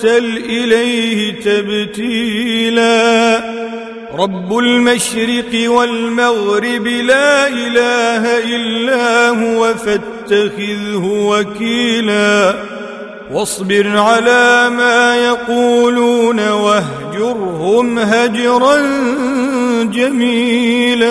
وتبتل إليه تبتيلا. رب المشرق والمغرب لا إله إلا هو فاتخذه وكيلا. واصبر على ما يقولون واهجرهم هجرا جميلا.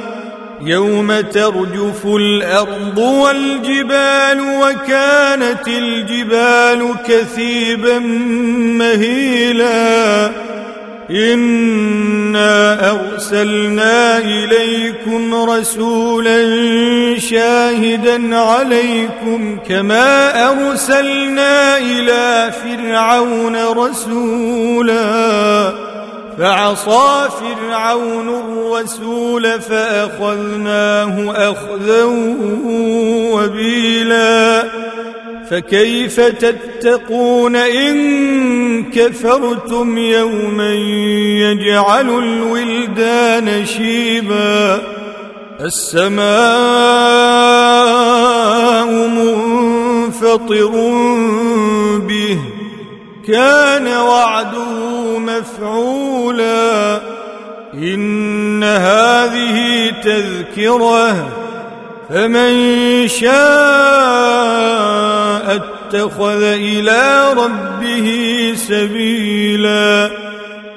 يوم ترجف الأرض والجبال وكانت الجبال كثيبا مهيلا. إنا أرسلنا إليكم رسولا شاهدا عليكم كما أرسلنا إلى فرعون رسولا. فعصى فرعون الرسول فأخذناه أخذا وبيلا. فكيف تتقون إن كفرتم يوما يجعل الولدان شيبا؟ السماء منفطر كان وعده مفعولا. إن هذه تذكرة فمن شاء اتخذ إلى ربه سبيلا.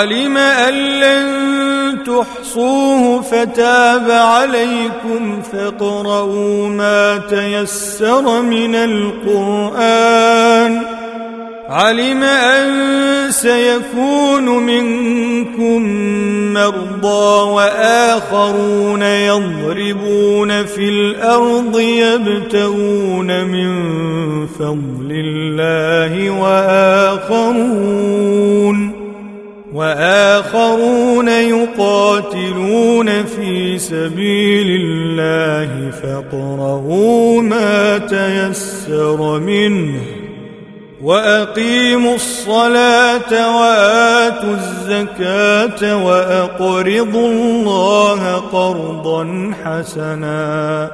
علم أن لن تحصوه فتاب عليكم فاقرؤوا ما تيسر من القرآن. علم أن سيكون منكم مرضى وآخرون يضربون في الأرض يبتغون من فضل الله وآخرون. وآخرون يقاتلون في سبيل الله فاقرؤوا ما تيسر منه وأقيموا الصلاة وآتوا الزكاة وأقرضوا الله قرضا حسنا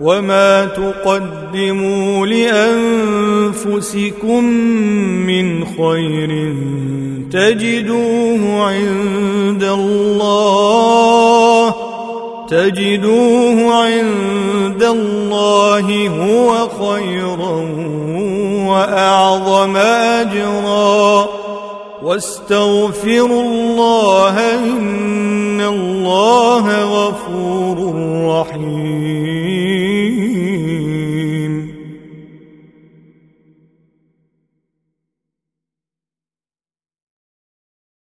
وما تقدموا لأنفسكم من خير تجدوه عند الله تجدوه عند الله هو خيرا وأعظم اجرا. واستغفروا الله إن الله غفور رحيم.